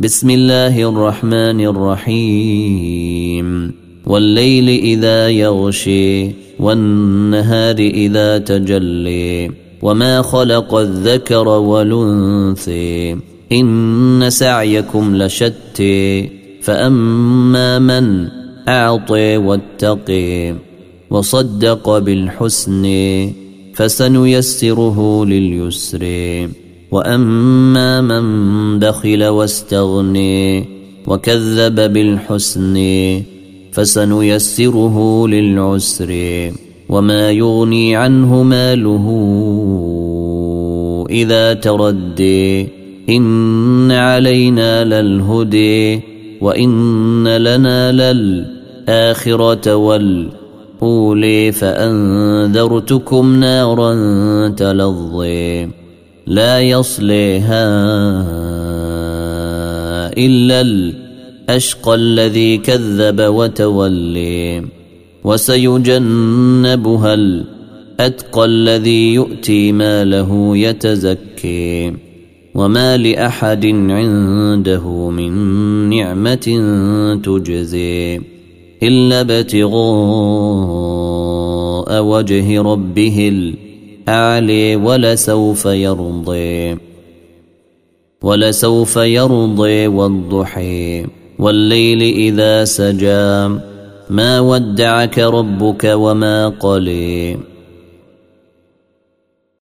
بسم الله الرحمن الرحيم والليل اذا يغشي والنهار اذا تجلي وما خلق الذكر والانثي ان سعيكم لشتي فاما من اعطي واتقي وصدق بالحسن فسنيسره لليسر واما من بخل واستغني وكذب بالحسن فسنيسره للعسر وما يغني عنه ماله اذا تردي ان علينا للهدي وان لنا للاخره والاولي فانذرتكم نارا تلظي لا يصليها إلا الأشقى الذي كذب وتولي وسيجنبها الأتقى الذي يؤتي ماله يتزكي وما لأحد عنده من نعمة تجزي إلا ابتغاء وجه ربه الاعلي ولسوف يرضي ولسوف يرضي والضحي والليل إذا سجى ما ودعك ربك وما قلي